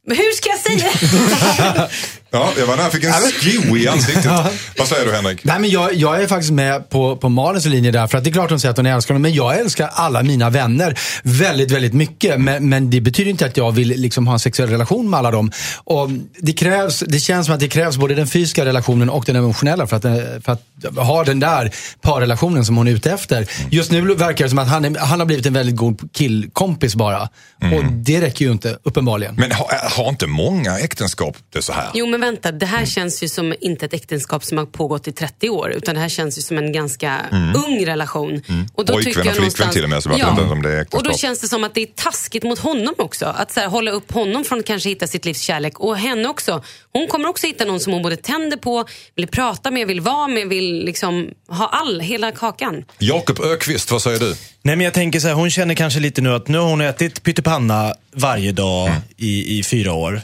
Men hur ska jag säga? Ja, jag var nära fick en sko i ansiktet. Vad säger du Henrik? Nej, men jag, jag är faktiskt med på, på Malins linje där. För att det är klart hon säger att hon älskar honom. Men jag älskar alla mina vänner väldigt, väldigt mycket. Men, men det betyder inte att jag vill liksom ha en sexuell relation med alla dem. Och det, krävs, det känns som att det krävs både den fysiska relationen och den emotionella för att, för att ha den där parrelationen som hon är ute efter. Just nu verkar det som att han, är, han har blivit en väldigt god killkompis bara. Och det räcker ju inte, uppenbarligen. Men har, har inte många äktenskap det så här? Jo men vänta, det här känns ju som inte ett äktenskap som har pågått i 30 år. Utan det här känns ju som en ganska ung relation. Och då Pojkvän tycker och jag flickvän till och med, så inte om det är äktenskap. Och då känns det som att det är taskigt mot honom också. Att så här, hålla upp honom från att kanske hitta sitt livs kärlek. Och henne också. Hon kommer också hitta någon som hon både tänder på, vill prata med, vill vara med, vill liksom ha all, hela kakan. Jakob Ökvist, vad säger du? Nej men jag tänker så här, hon känner kanske lite nu att nu har hon ätit pyttipanna varje dag i, i fyra år.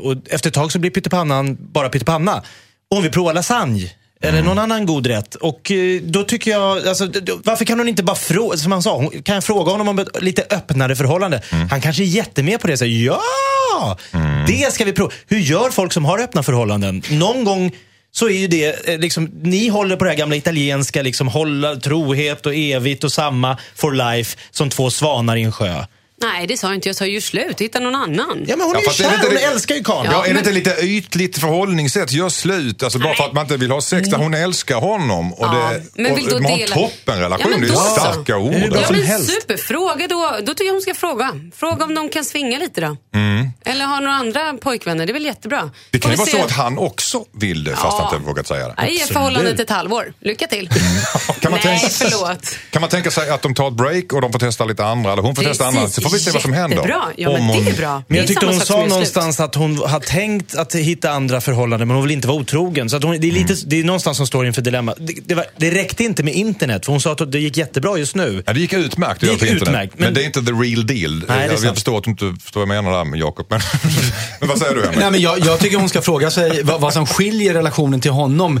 Och efter ett tag så blir pyttipannan bara pyttipanna. Och hon vill prova lasagne. Eller någon annan god rätt. Och eh, då tycker jag, alltså, varför kan hon inte bara fråga, som han sa, kan jag fråga honom om ett lite öppnare förhållande? Han kanske är jättemed på det. Så, ja, det ska vi prova. Hur gör folk som har öppna förhållanden? Någon gång så är ju det, eh, liksom, ni håller på det här gamla italienska, liksom, hålla trohet och evigt och samma for life som två svanar i en sjö. Nej, det sa jag inte. Jag sa ju slut, hitta någon annan. Ja men hon Ja, är är det kär, inte hon älskar ju karln. Ja, är det inte lite ytligt förhållningssätt? Gör slut. Alltså bara för att man inte vill ha sex där hon älskar honom. Och Ja, det, men och vill då man har dela- toppenrelation. Ja, det är starka ord. Ja, men super. Fråga då. Då tycker jag hon ska fråga. Fråga om de kan svinga lite då. Eller ha några andra pojkvänner. Det är väl jättebra. Mm. Det kan ju vara se. så att han också vill det fast Ja. han inte vågat säga det. Nej, förhållandet ett halvår. Lycka till. Kan man, Nej, tänka, förlåt. kan man tänka sig att de tar ett break och de får testa lite andra, eller hon får testa andra, vi se vad som händer. Jättebra. Ja, men det är bra. Men jag tyckte hon sa någonstans att hon har tänkt att hitta andra förhållanden men hon vill inte vara otrogen. Så att hon, det, är lite, Mm. det är någonstans som står inför dilemma. Det, det, var, det räckte inte med internet för hon sa att det gick jättebra just nu. Ja, det gick utmärkt Det att göra gick på internet. utmärkt, men... men- det är inte the real deal. är jag, jag förstår att du inte förstår vad jag menar där med Jakob. Men, men vad säger du Henrik? Nej, men jag, jag tycker hon ska fråga sig vad, vad som skiljer relationen till honom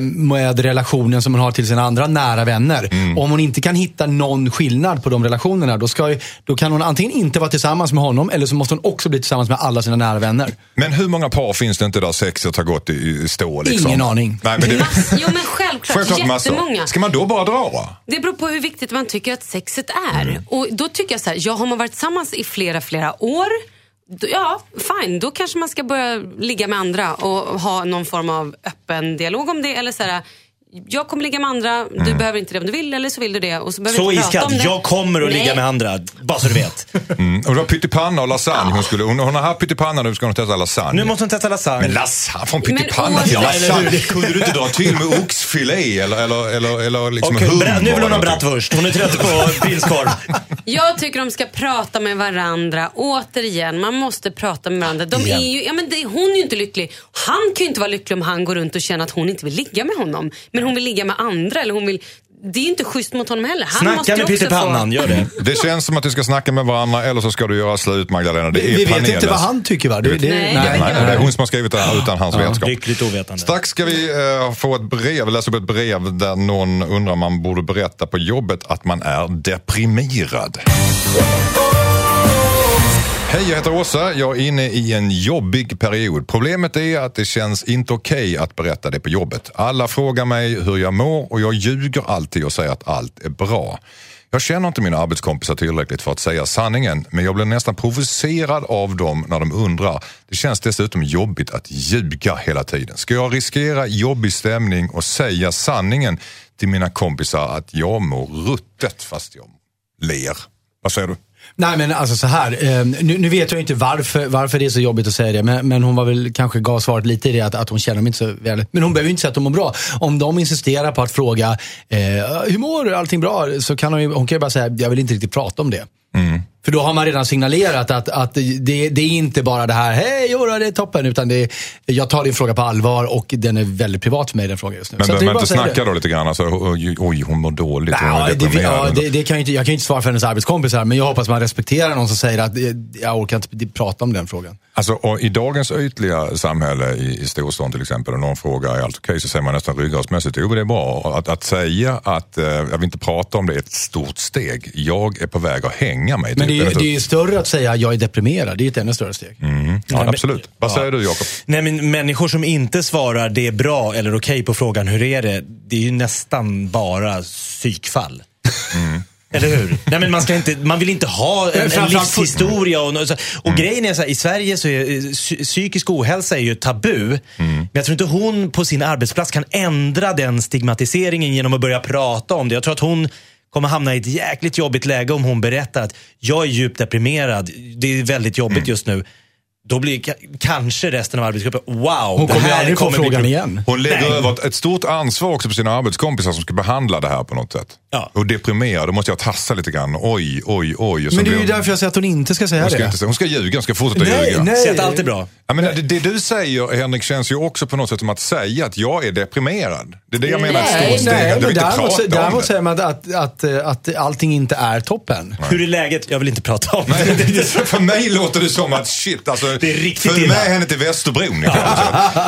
med relationen som hon har till sina andra nära vänner. Mm. Om hon inte kan hitta någon skillnad på de relationerna, då, ska, då kan hon antingen inte vara tillsammans med honom eller så måste hon också bli tillsammans med alla sina nära vänner. Men hur många par finns det inte där sexet har gått i, stå? Liksom? Ingen aning. Nej, men det, Mass, jo men självklart, självklart massor. jättemånga. Ska man då bara dra? Det beror på hur viktigt man tycker att sexet är. Mm. Och då tycker jag så här, ja har man varit tillsammans i flera, flera år, ja fine, då kanske man ska börja ligga med andra och ha någon form av öppen dialog om det. Eller så här, jag kommer ligga med andra, du Mm. behöver inte det om du vill eller så vill du det. Och så behöver Så iskallt. Jag kommer att Nej. ligga med andra. Bara så du vet. Mm. Och det var pyttipanna och lasagne. Hon, skulle, hon, hon har haft pyttipanna nu ska hon testa lasagne. Nu måste hon testa lasagne. Men lasagne, från pyttipanna till lasagne. Kunde du inte dra till med oxfilé eller, eller, eller, eller liksom Och hummer? nu vill hon ha bratwurst. Hon är trött på prinskorv. Jag tycker de ska prata med varandra. Återigen, man måste prata med varandra. De är ju, ja, men det, hon är ju inte lycklig. Han kan ju inte vara lycklig om han går runt och känner att hon inte vill ligga med honom. Men hon vill ligga med andra. Eller hon vill, det är ju inte schysst mot honom heller. Han Snacka med pyttipannan, få- gör det. Det känns som att du ska snacka med varandra eller så ska du göra slut Magdalena. Det är Vi vet panelens. inte vad han tycker va? Det, det, Nej, Nej, nej, det är hon som har skrivit det här utan hans vetskap. Lyckligt ovetande. Strax ska vi eh, få ett brev, läsa upp ett brev där någon undrar om man borde berätta på jobbet att man är deprimerad. Hej, jag heter Åsa. Jag är inne i en jobbig period. Problemet är att det känns inte okej att berätta det på jobbet. Alla frågar mig hur jag mår och jag ljuger alltid och säger att allt är bra. Jag känner inte mina arbetskompisar tillräckligt för att säga sanningen men jag blir nästan provocerad av dem när de undrar. Det känns dessutom jobbigt att ljuga hela tiden. Ska jag riskera jobbig stämning och säga sanningen till mina kompisar att jag mår ruttet fast jag ler? Vad säger du? Nej men alltså så här. Ehm, nu, nu vet jag inte varför, varför det är så jobbigt att säga det. Men, men hon var väl kanske gav svaret lite i det att, att hon känner mig inte så väl. Men hon behöver ju inte säga att hon mår bra. Om de insisterar på att fråga, eh, hur mår du? Allting bra? Så kan hon, ju, hon kan ju bara säga, jag vill inte riktigt prata om det. För då har man redan signalerat att, att det, det är inte bara det här, hej jodå, det är toppen. Utan det är, jag tar din fråga på allvar och den är väldigt privat för mig den frågan just nu. Men behöver det man inte snacka det. då lite grann? Alltså, oj, oj, hon mår dåligt. Ja, det, deprimerad. ja, det, det kan jag, inte, jag kan ju inte svara för hennes arbetskompisar, men jag hoppas man respekterar någon som säger att eh, jag orkar inte prata om den frågan. Alltså, I dagens ytliga samhälle i, i storstan till exempel, och någon frågar är allt okej, så säger man nästan ryggradsmässigt, jo det är bra. Att, att säga att eh, jag vill inte prata om det är ett stort steg. Jag är på väg att hänga mig. Typ. Är, definitivt. det är större att säga jag är deprimerad. Det är ett ännu större steg. Mm. Ja, men- absolut. Vad säger du Jakob? Nej, men människor som inte svarar det är bra eller okej på frågan hur är det, det är ju nästan bara psykfall. Eller hur? Nej, men man, ska inte, man vill inte ha en, en livshistoria. Och, och, och grejen är så här, i Sverige så är eh, psy- psykisk ohälsa är ju tabu. Men jag tror inte hon på sin arbetsplats kan ändra den stigmatiseringen genom att börja prata om det. Jag tror att hon kommer hamna i ett jäkligt jobbigt läge om hon berättar att jag är djupt deprimerad. Det är väldigt jobbigt just nu. Då blir ka- kanske resten av arbetsgruppen, wow. Hon det kommer aldrig få bli frågan igen. Hon lägger över ett stort ansvar också på sina arbetskompisar som ska behandla det här på något sätt. Ja. Och deprimera, då måste jag tassa lite grann. Oj, oj, oj. Men det är ju hon- därför jag säger att hon inte ska säga hon ska, det. inte, hon ska ljuga, hon ska fortsätta Nej, ljuga. nej. Säg att allt är bra. Ja, men det, det du säger Henrik känns ju också på något sätt som att säga att jag är deprimerad. Det är det jag menar, ett Nej, stort steg. nej, du men inte däremot, prata om däremot det. säger man att, att, att, att allting inte är toppen. Hur är läget? Jag vill inte prata om det. Nej, det, för mig låter det som att shit, alltså, Det är riktigt följ illa. med henne till Västerbron.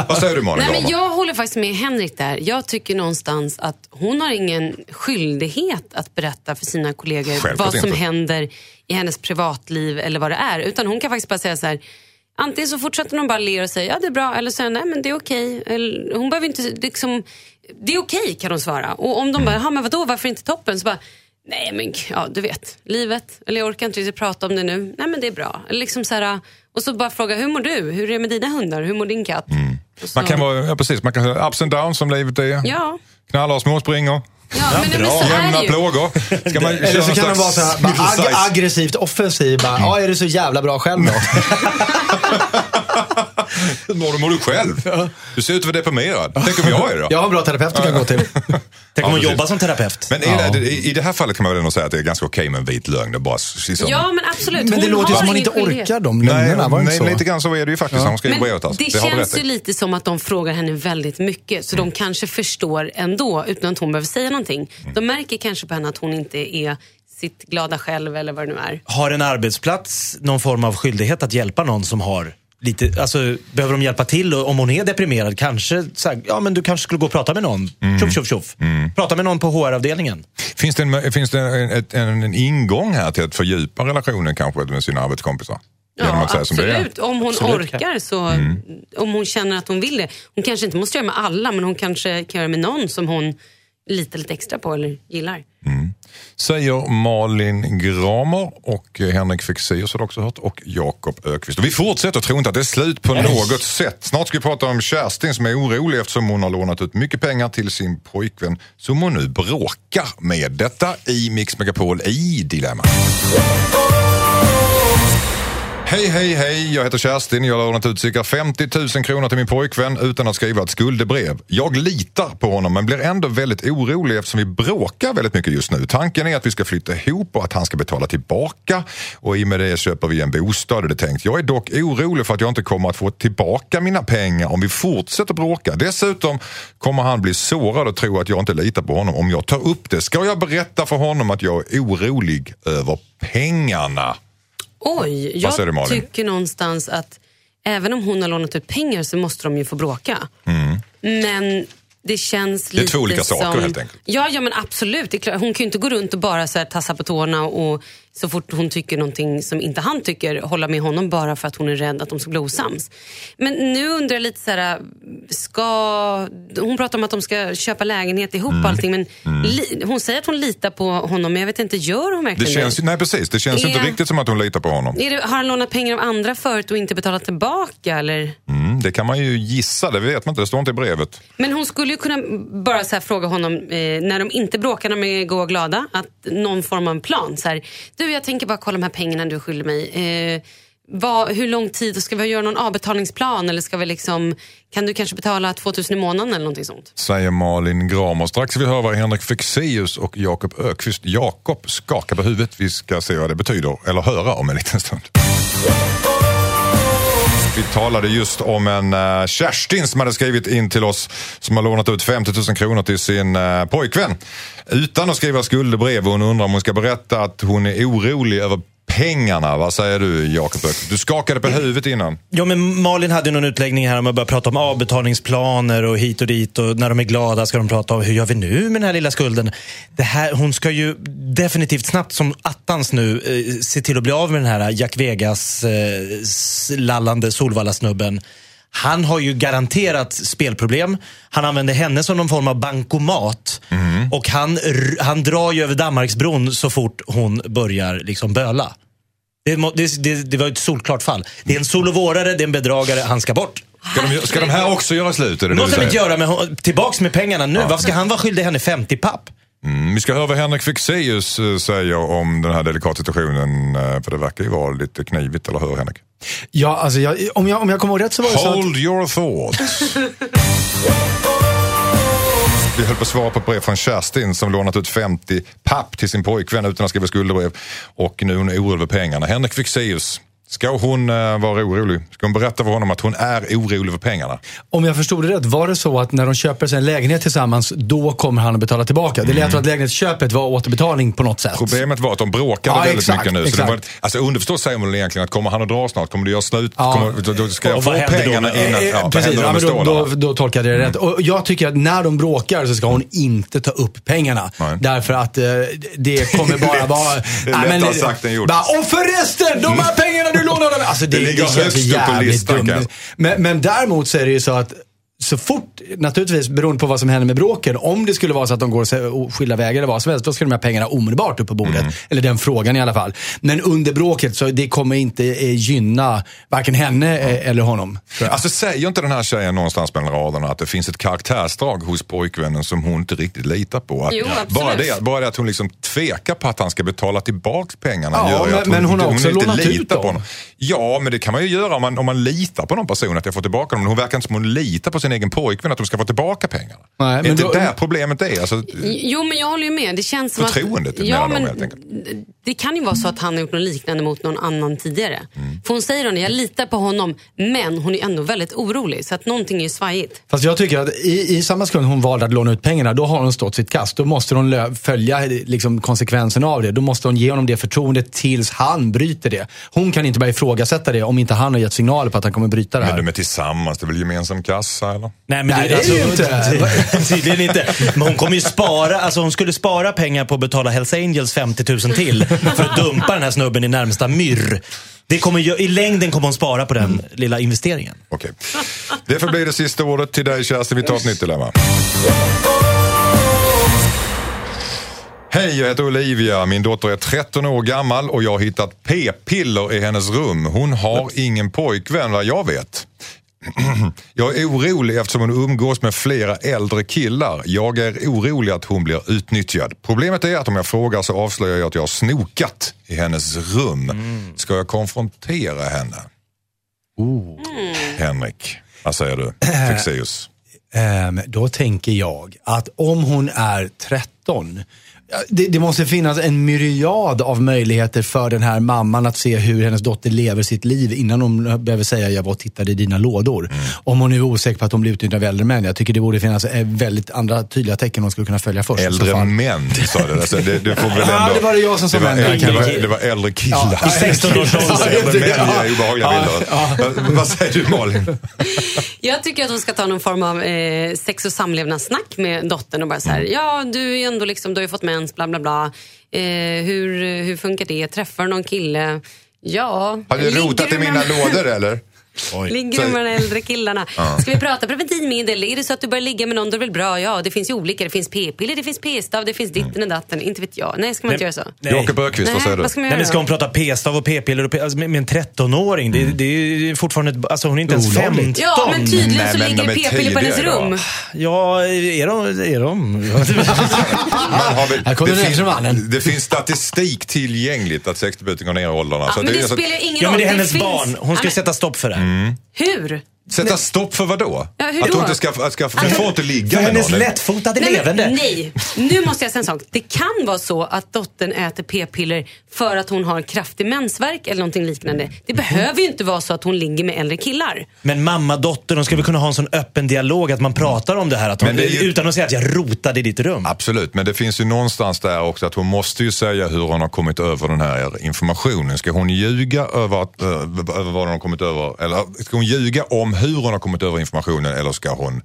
Vad säger du Malin Nej, men jag håller faktiskt med Henrik där. Jag tycker någonstans att hon har ingen skyldighet att berätta för sina kollegor Självklart vad som inte. händer i hennes privatliv eller vad det är. Utan hon kan faktiskt bara säga så här. Antingen så fortsätter hon bara le och säga ja det är bra eller säga nej men det är okej. Eller, Hon behöver inte liksom, det är okej kan hon svara. Och om de bara, ja men vadå varför inte toppen? Så bara, nej men ja du vet, livet. Eller jag orkar inte riktigt prata om det nu. Nej men det är bra. Eller liksom så här, och så bara fråga hur mår du? Hur är det med dina hundar? Hur mår din katt? Så- Man kan vara, ja precis, man kan säga ups and downs som livet är. Ja. Knallar och småspringer. Ja, men, nej, men Jämna plågor. Ska man Eller så kan den vara så här, bara, ag- aggressivt offensiv. Bara, ja, är du så jävla bra själv då? Hur mår du, själv? Du ser ut att vara deprimerad. Tänk om jag är det då? Jag har en bra terapeut du kan gå till. Tänk om hon jobbar som terapeut. Men är det, i, det här fallet kan man väl ändå säga att det är ganska okej med en vit lögn. Det bara liksom, Ja, men absolut. Men det Hon låter ju har som hon ingen inte skyldighet. orkar de Nej, lögnerna. Det nej så? lite grann så är det ju faktiskt. Hon skriver Men brevet alltså. det du känns ju lite som att de frågar henne väldigt mycket. Så de kanske förstår ändå utan att hon behöver säga någonting. De märker kanske på henne att hon inte är sitt glada själv eller vad det nu är. Har en arbetsplats någon form av skyldighet att hjälpa någon som har lite, alltså behöver de hjälpa till och om hon är deprimerad kanske, så här, ja men du kanske skulle gå och prata med någon. Mm. Tjoff, tjoff, tjoff. Prata med någon på HR-avdelningen. Finns det, en, finns det en, ett- en, en ingång här till att fördjupa relationen kanske med sina arbetskompisar? Ja, absolut. Om hon Absolut. orkar så, om hon känner att hon vill det. Hon kanske inte måste göra med alla men hon kanske kan göra med någon som hon litar lite extra på eller gillar. Säger Malin Gramer och Henrik Fexeus har du också hört och Jakob Ökvist. Och vi fortsätter, tro inte att det är slut på något sätt. Snart ska vi prata om Kerstin som är orolig eftersom hon har lånat ut mycket pengar till sin pojkvän som hon nu bråkar med. Detta i Mix Megapol i Dilemma. Hej, hej, hej. Jag heter Kerstin. Jag har lånat ut cirka 50 000 kronor till min pojkvän utan att skriva ett skuldebrev. Jag litar på honom men blir ändå väldigt orolig eftersom vi bråkar väldigt mycket just nu. Tanken är att vi ska flytta ihop och att han ska betala tillbaka och i och med det köper vi en bostad är det tänkt. Jag är dock orolig för att jag inte kommer att få tillbaka mina pengar om vi fortsätter bråka. Dessutom kommer han bli sårad och tro att jag inte litar på honom om jag tar upp det. Ska jag berätta för honom att jag är orolig över pengarna? Oj, du, jag Malin? tycker någonstans att även om hon har lånat ut pengar så måste de ju få bråka. Men det känns Mm. är lite två olika som... saker, helt enkelt. Ja, ja men absolut. Det är. Hon kan ju inte gå runt och bara så här, tassa på tårna och så fort hon tycker någonting som inte han tycker hålla med honom bara för att hon är rädd att de ska bli osams. Men nu undrar jag lite så här, ska... Hon pratar om att de ska köpa lägenhet ihop Mm. allting men li... hon säger att hon litar på honom men jag vet inte, gör hon Det verkligen känns, ju- nej precis, det känns ju inte Är- riktigt som att hon litar på honom. Är det, har han lånat pengar av andra förut och inte betalat tillbaka? Eller? Mm, det kan man ju gissa, det vet man inte, det står inte i brevet. Men hon skulle ju kunna bara så fråga honom, eh, när de inte bråkar, när de är goa och glada, att någon form av plan. Så här, du, jag tänker bara kolla de här pengarna du skyller mig. Eh, vad, hur lång tid, ska vi göra någon avbetalningsplan eller ska vi liksom, kan du kanske betala 2000 i månaden eller någonting sånt? Säger Malin Gramer. Strax ska vi höra vad Henrik Fexeus och Jakob Ökvist Jakob skakar på huvudet. Vi ska se vad det betyder, eller höra om en liten stund. Vi talade just om en uh, Kerstin som hade skrivit in till oss som har lånat ut 50 000 kronor till sin uh, pojkvän utan att skriva skuldebrev. Och Hon undrar om hon ska berätta att hon är orolig över Pengarna, vad säger du Jakob? Du skakade på huvudet innan. Ja, men Malin hade ju någon utläggning här om att börja prata om avbetalningsplaner och hit och dit. Och när de är glada ska de prata om hur gör vi nu med den här lilla skulden. Det här, hon ska ju definitivt snabbt som attans nu eh, se till att bli av med den här Jack Vegas eh, lallande Solvalla-snubben. Han har ju garanterat spelproblem. Han använder henne som någon form av bankomat. Och han, han drar ju över Danmarksbron så fort hon börjar liksom böla. Det, det, det, det var ett solklart fall. Det är en solovårare, det är en bedragare, han ska bort. Ska de, ska de här också göra slut? Är det måste han inte göra, men tillbaks med pengarna nu. Varför ska han vara skyldig henne 50 papp? Mm, vi ska höra vad Henrik Fexeus eh, säger om den här delikata situationen. eh, För det verkar ju vara lite knivigt, eller hur Henrik? Ja, alltså jag, om, jag, om jag kommer ihåg rätt så var det så att... Hold your thoughts. Vi höll på att svara på ett brev från Kerstin som lånat ut 50 papp till sin pojkvän utan att skriva skuldebrev. Och nu är hon orolig över pengarna. Henrik Fexeus, ska hon eh, vara orolig? Ska hon berätta för honom att hon är orolig för pengarna? Om jag förstod det rätt, var det så att när de köper sig en lägenhet tillsammans, då kommer han att betala tillbaka? Det lät som att lägenhetsköpet var återbetalning på något sätt. Problemet var att de bråkade Ja, väldigt exakt, mycket nu. Så det exakt. var, alltså underförstått säger man egentligen att kommer han att dra snart, kommer du göra slut, Ja. kommer, då, då ska jag få då pengarna med- innan. Eh, Ja, vad Precis, ja, då men då, då, då tolkade jag det rätt. Och jag tycker att när de bråkar så ska hon inte ta upp pengarna. Nej. Därför att eh, det kommer bara vara... Det är lättare sagt än gjort. Bara, och förresten, de här pengarna du lånade av mig." Alltså det, Det det, känns på jävligt dumt. Men, men däremot så är det ju så att så fort, naturligtvis beroende på vad som händer med bråken, om det skulle vara så att de går skilda vägar eller vad som helst, då ska de här pengarna omedelbart upp på bordet. Mm. Eller den frågan i alla fall. Men under bråket, så det kommer inte eh, gynna varken henne eh, eller honom. Alltså säger inte den här tjejen någonstans mellan raderna att det finns ett karaktärsdrag hos pojkvännen som hon inte riktigt litar på? Att Jo, bara, det, bara det att hon liksom tvekar på att han ska betala tillbaka pengarna Ja, gör men- att hon, men hon har också inte lånat ut litar på dem. honom. Ja, men det kan man ju göra om man, om man litar på någon person att jag får tillbaka dem. Men hon verkar inte som hon litar på sin egen pojkvän att de ska få tillbaka pengarna. Nej, är men inte då- där problemet är? Alltså, Jo, men jag håller ju med. Det känns som Förtroendet att... mellan dem, men helt enkelt. Det kan ju vara så att han har gjort något liknande mot någon annan tidigare. Mm. För hon säger hon, jag litar på honom, men hon är ändå väldigt orolig. Så att någonting är ju svajigt. Fast jag tycker att i, i samma sekund hon valde att låna ut pengarna, då har hon stått sitt kast. Då måste hon följa liksom, konsekvenserna av det. Då måste hon ge honom det förtroendet tills han bryter det. Hon kan inte börja ifrågasätta det om inte han har gett signaler på att han kommer bryta det här. men de är tillsammans, det är väl gemensam kassa eller? Nej, men Nej, det är ju inte. Tydligen inte. Men hon kommer ju spara, alltså hon skulle spara pengar på att betala Hells Angels 50 000 till för att dumpa den här snubben i närmsta myrr. Det kommer, I längden kommer hon spara på den lilla investeringen. Okej. Det får bli det sista ordet till dig Kerstin. Vi tar ett nytt dilemma. Hej, jag heter Olivia. Min dotter är 13 år gammal och jag har hittat p-piller i hennes rum. Hon har ingen pojkvän vad jag vet. Jag är orolig eftersom hon umgås med flera äldre killar. Jag är orolig att hon blir utnyttjad. Problemet är att om jag frågar så avslöjar jag att jag har snokat i hennes rum. Ska jag konfrontera henne? Henrik, vad säger du? Fexeus. Ehm, då tänker jag att om hon är 13, ja, det, det måste finnas en myriad av möjligheter för den här mamman att se hur hennes dotter lever sitt liv innan hon behöver säga jag var och tittade i dina lådor. Mm. Om hon nu är osäker på att hon blir utnyttjad av äldre män. Jag tycker det borde finnas eh, väldigt andra tydliga tecken hon skulle kunna följa först. Äldre män sa du. Alltså, det, du får väl ändå... Ja, det var det jag som sa det var, män det, var, kanske. det var äldre killar. Ja, I 16-årsåldern. Äldre män Ja. ger obehagliga bilder. Vad- Vad säger du Malin? Jag tycker att hon ska ta någon form av eh, sex och samlevnadssnack med dottern och bara så här, ja du är ändå liksom, du har ju fått mens, bla bla bla. Eh, hur, hur funkar det? Träffar du någon kille? Ja. Har du rotat i mina lådor eller? Ligger du med de äldre killarna? Ska vi prata preventivmedel? Är det så att du börjar ligga med någon, då är det väl bra? Ja, det finns ju olika. Det finns p-piller, det finns p-stav, det finns ditten och datten. Inte vet jag. Nej, ska man inte göra så? Nej. Jakob Öqvist, vad säger du? vad ska man Nej, men ska hon prata p-stav och p-piller och p- alltså, med, med en 13-åring? Det, det är ju fortfarande, ett- alltså hon är inte ens Olagligt. 15. Ja, men tydligen Nej, så men ligger det p-piller på hennes rum. Ja, är de? Är de? Väl, Här kommer det, finns, det finns statistik tillgängligt att sexdebuten går ner i åldrarna. Ja, Så men det så- spelar ingen Ja, roll. men det är hennes barn. Hon ska Ja, sätta stopp för det. Mm. Hur? Sätta stopp för vad då? Ja, hur att då? hon inte ska, att ska för få inte ligga För med hennes någon. lättfotade Nej, levande. men, nej, nu måste jag säga en sak. Det kan vara så att dottern äter p-piller för att hon har kraftig mensvärk eller någonting liknande. Det behöver ju inte vara så att hon ligger med äldre killar. Men mamma, dotter, de skulle kunna ha en sån öppen dialog att man pratar om det här. Att hon, Men det ju- Utan att säga att jag rotade i ditt rum. Absolut, men det finns ju någonstans där också att hon måste ju säga hur hon har kommit över den här informationen. Ska hon ljuga över, att, ö, över vad hon har kommit över, eller ska hon ljuga om hur hon har kommit över informationen eller ska hon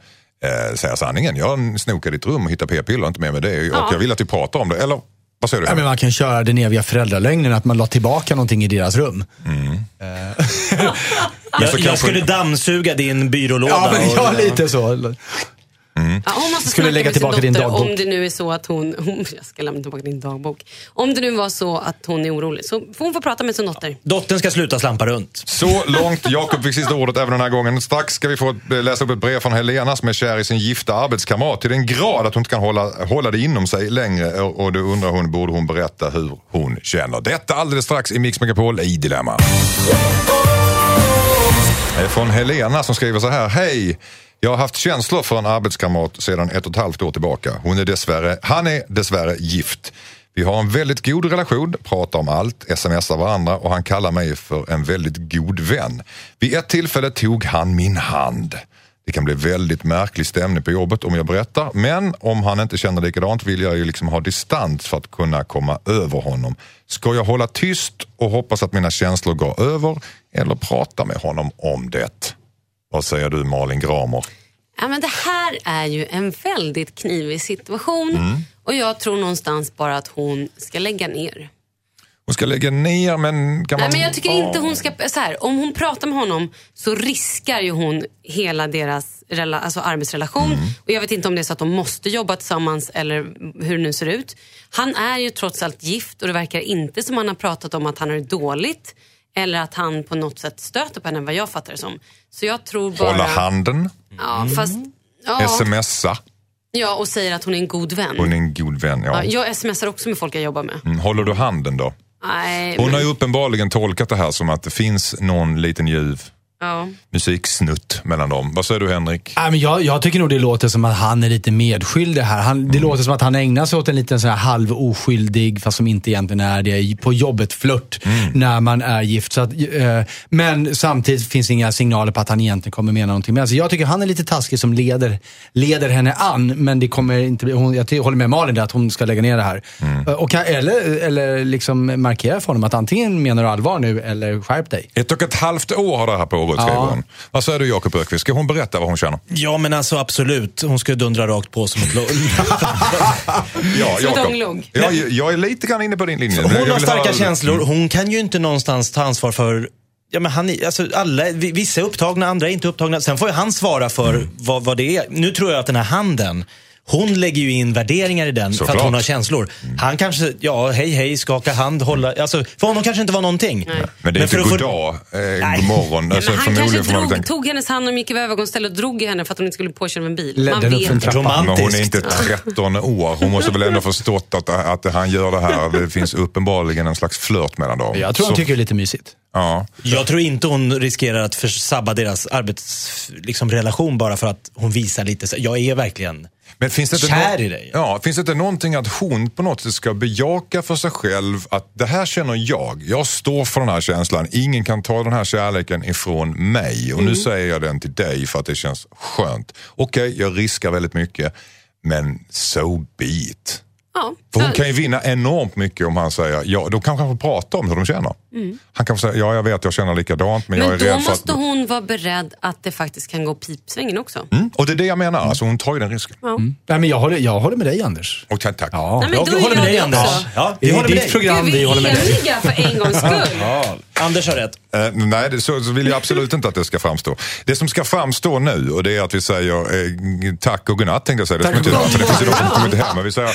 eh, säga sanningen? Jag snokade i ditt rum och hittade p-piller, inte med med det och Ja. jag vill att vi pratar om det. Eller vad säger du? Ja, men man kan köra den eviga föräldralögnen, att man la tillbaka någonting i deras rum. Men så Jag, jag skulle dammsuga din byrålåda. Ja, men och- ja, lite så. Ja, hon måste Skulle lägga tillbaka din dotter dagbok. om det nu är så att hon, hon... Jag ska lämna tillbaka din dagbok. Om det nu var så att hon är orolig så får hon få prata med sin dotter. Dottern ska sluta slampa runt. Så långt. Jakob fick sista ordet även den här gången. Strax ska vi få läsa upp ett brev från Helena som är kär i sin gifta arbetskamrat till den grad att hon inte kan hålla, hålla det inom sig längre. Och, då undrar hon, borde hon berätta hur hon känner? Detta alldeles strax i Mix Megapol i Dilemma. Från Helena som skriver så här. Hej! Jag har haft känslor för en arbetskamrat sedan ett och ett halvt år tillbaka. Hon är dessvärre, han är dessvärre gift. Vi har en väldigt god relation, pratar om allt, smsar varandra och han kallar mig för en väldigt god vän. Vid ett tillfälle tog han min hand. Det kan bli väldigt märklig stämning på jobbet om jag berättar, men om han inte känner likadant vill jag ju liksom ha distans för att kunna komma över honom. Ska jag hålla tyst och hoppas att mina känslor går över eller prata med honom om det? Vad säger du Malin Gramer? Ja, men det här är ju en väldigt knivig situation Mm. och jag tror någonstans bara att hon ska lägga ner. Hon ska lägga ner men kan man... Nej, men jag tycker inte hon ska... Så här, om hon pratar med honom så riskar ju hon hela deras rela, alltså arbetsrelation. Mm. Och Jag vet inte om det är så att de måste jobba tillsammans eller hur det nu ser ut. Han är ju trots allt gift och det verkar inte som han har pratat om att han har det dåligt. Eller att han på något sätt stöter på henne vad jag fattar det som. Så jag tror bara... Hålla handen, Ja, fast... Ja, smsa. ja, och säger att hon är en god vän. Hon är en god vän. Ja. Ja, jag smsar också med folk jag jobbar med. Mm, Håller du handen då? Nej, Hon men, har ju uppenbarligen tolkat det här som att det finns någon liten ljuv ja. musiksnutt mellan dem. Vad säger du Henrik? Nej, men jag, jag tycker nog det låter som att han är lite medskyldig här. Han, det låter som att han ägnar sig åt en liten sån här halv oskyldig, fast som inte egentligen är det, på jobbet flört när man är gift. Så att, eh, men samtidigt finns det inga signaler på att han egentligen kommer mena någonting. Men alltså, jag tycker han är lite taskig som leder, leder henne an. Men det kommer inte bli, hon, jag håller med Malin där, att hon ska lägga ner det här. Eh, Och, eller eller liksom markera för honom att antingen menar du allvar nu eller skärp dig. Ett och ett halvt år har det här pågått, skriver Ja. hon. Vad säger du Jakob Öqvist? Ska hon berätta vad hon känner? Ja, men alltså absolut. Hon ska dundra rakt på som ett lo- Ja, Jakob. Ja, jag, jag är lite grann inne på din linje. Hon har starka höra- känslor. Hon kan ju inte någonstans ta ansvar för Ja, men han, alltså alla, vi- vissa är upptagna, andra är inte upptagna. Sen får ju han svara för Mm. vad, vad det är. Nu tror jag att den här handen, hon lägger ju in värderingar i den för Såklart. att hon har känslor. Han kanske, ja, hej hej, skaka hand, hålla. Alltså, för honom kanske inte var någonting. Men det är inte för att få- eh, Nej. god morgon. Ja, Alltså, men han kanske drog, tänka- tog hennes hand och gick över övergångsstället och drog i henne för att hon inte skulle bli påkörd av en bil. Ledde Man vet för en inte. trappa. Men hon är Romantiskt. inte 13 år. Hon måste väl ändå förstått att, att han gör det här. Det finns uppenbarligen en slags flört mellan dem. Jag tror han Så- tycker det är lite mysigt. Ja. Jag tror inte hon riskerar att försabba deras arbetsrelation liksom, relation bara för att hon visar lite, jag är verkligen Men finns det inte kär nå- i dig. Ja, finns det inte någonting att hon på något sätt ska bejaka för sig själv att det här känner jag. Jag står för den här känslan. Ingen kan ta den här kärleken ifrån mig. Och Mm. nu säger jag den till dig för att det känns skönt. Okej, jag riskar väldigt mycket. Men so be it. Ja, För hon kan ju vinna enormt mycket om han säger, ja, då kan han prata om hur de känner. Han kan få säga, ja jag vet jag känner likadant men, jag är Mm. Men då rädd för måste att... hon vara beredd att det faktiskt kan gå pipsvängen också. Mm, och det är det jag menar, alltså, hon tar ju den risken. Ja. Nej, men jag, håller, jag håller med dig Anders. Och tack, tack. Ja. Nej, men Jag då är håller med jag dig det Anders. Ja, Det vi är håller med ditt dig. program. Är vi vi håller med dig. eniga för en gångs skull? Ja, Anders har rätt. Eh, nej, det, så, så vill jag absolut inte att det ska framstå. Det som ska framstå nu, och det är att vi säger eh, tack och godnatt tänkte jag säga. Det, Tack vi inte för det finns ju de som kommer inte hem. Men vi säger,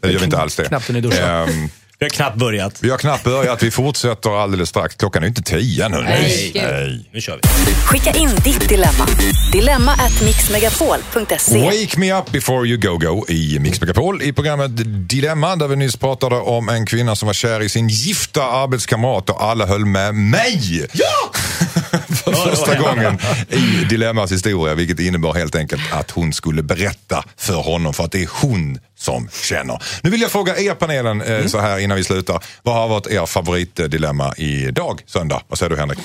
det gör vi inte alls det. Knappen i duschen. Vi har knappt börjat. vi har knappt börjat, vi fortsätter alldeles strax. Klockan är inte tio nu. Nej. Nej. Nu kör vi. Skicka in ditt dilemma. Dilemma at mixmegapol.se. Wake me up before you go go i Mix Megapol i programmet Dilemma där vi nyss pratade om en kvinna som var kär i sin gifta arbetskamrat och alla höll med mig. Ja! för första gången i Dilemmas historia. Vilket innebar helt enkelt att hon skulle berätta för honom för att det är hon som känner. Nu vill jag fråga er panelen eh, Mm. så här innan vi slutar. Vad har varit er favoritdilemma idag, söndag? Vad säger du Henrik?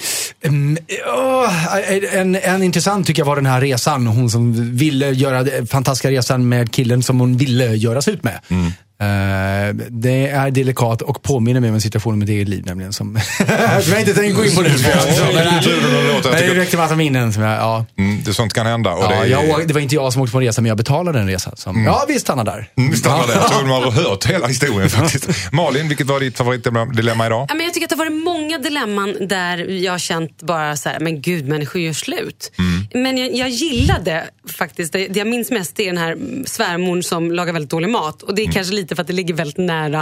Mm, åh, en, en intressant tycker jag var den här resan. Hon som ville göra den fantastiska resan med killen som hon ville göra slut med. Eh, det är delikat och påminner mig om en situation i mitt eget liv nämligen. Som jag inte tänkte gå in på nu. det räckte massa minnen. Som jag, ja. Mm, det, sånt kan hända. Och Ja, det, är, jag, det var inte jag som åkte på en resa, men jag betalade en resa. Som, Ja, vi stannar där. Mm, vi stannar där. Jag tror de har hört hela historien faktiskt. Malin, vilket var ditt favoritdilemma idag? Ja, men jag tycker att det har varit många dilemman där jag har känt bara så här, men gud människor gör slut. Mm. Men jag, jag gillade faktiskt, det, jag minns mest är den här svärmor som lagar väldigt dålig mat. Och det är kanske lite för att det ligger väldigt nära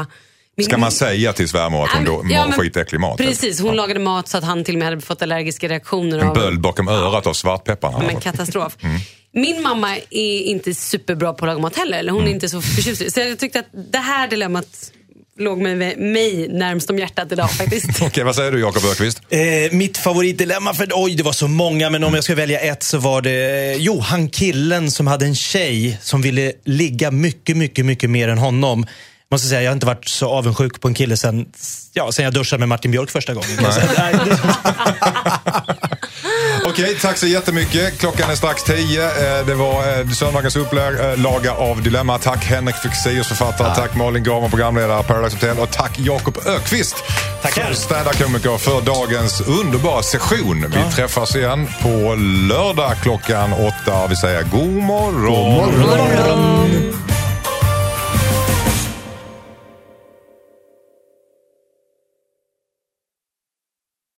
min Mm. Ska man säga till svärmor att hon då Ja, mår men skitäcklig mat? Precis, hon Ja. lagade mat så att han till och med hade fått allergiska reaktioner. En av, böld bakom örat av svartpepparna. men katastrof. Mm. Min mamma är inte superbra på att laga mat heller. Eller hon Mm. är inte så förtjust Så jag tyckte att det här dilemmat låg mig, mig närmst om hjärtat idag faktiskt. Okej, vad säger du Jakob Ökvist? Eh, mitt favoritdilemma, för oj det var så många, men om jag ska välja ett så var det, eh, jo han killen som hade en tjej som ville ligga mycket, mycket, mycket mer än honom. Måste säga, jag har inte varit så avundsjuk på en kille sen, ja, sen jag duschade med Martin Björk första gången. Okej, tack så jättemycket. Klockan är strax tio. Eh, Det var eh, söndagens upplaga av Dilemma. Tack Henrik Fexeus, författare. Tack Malin Gramer, programledare Paradise Hotel. Och tack Jakob Ökvist, Tackar. stand-up-komiker, för dagens underbara session. Vi träffas igen på lördag klockan åtta. Vi säger god morgon. God morgon.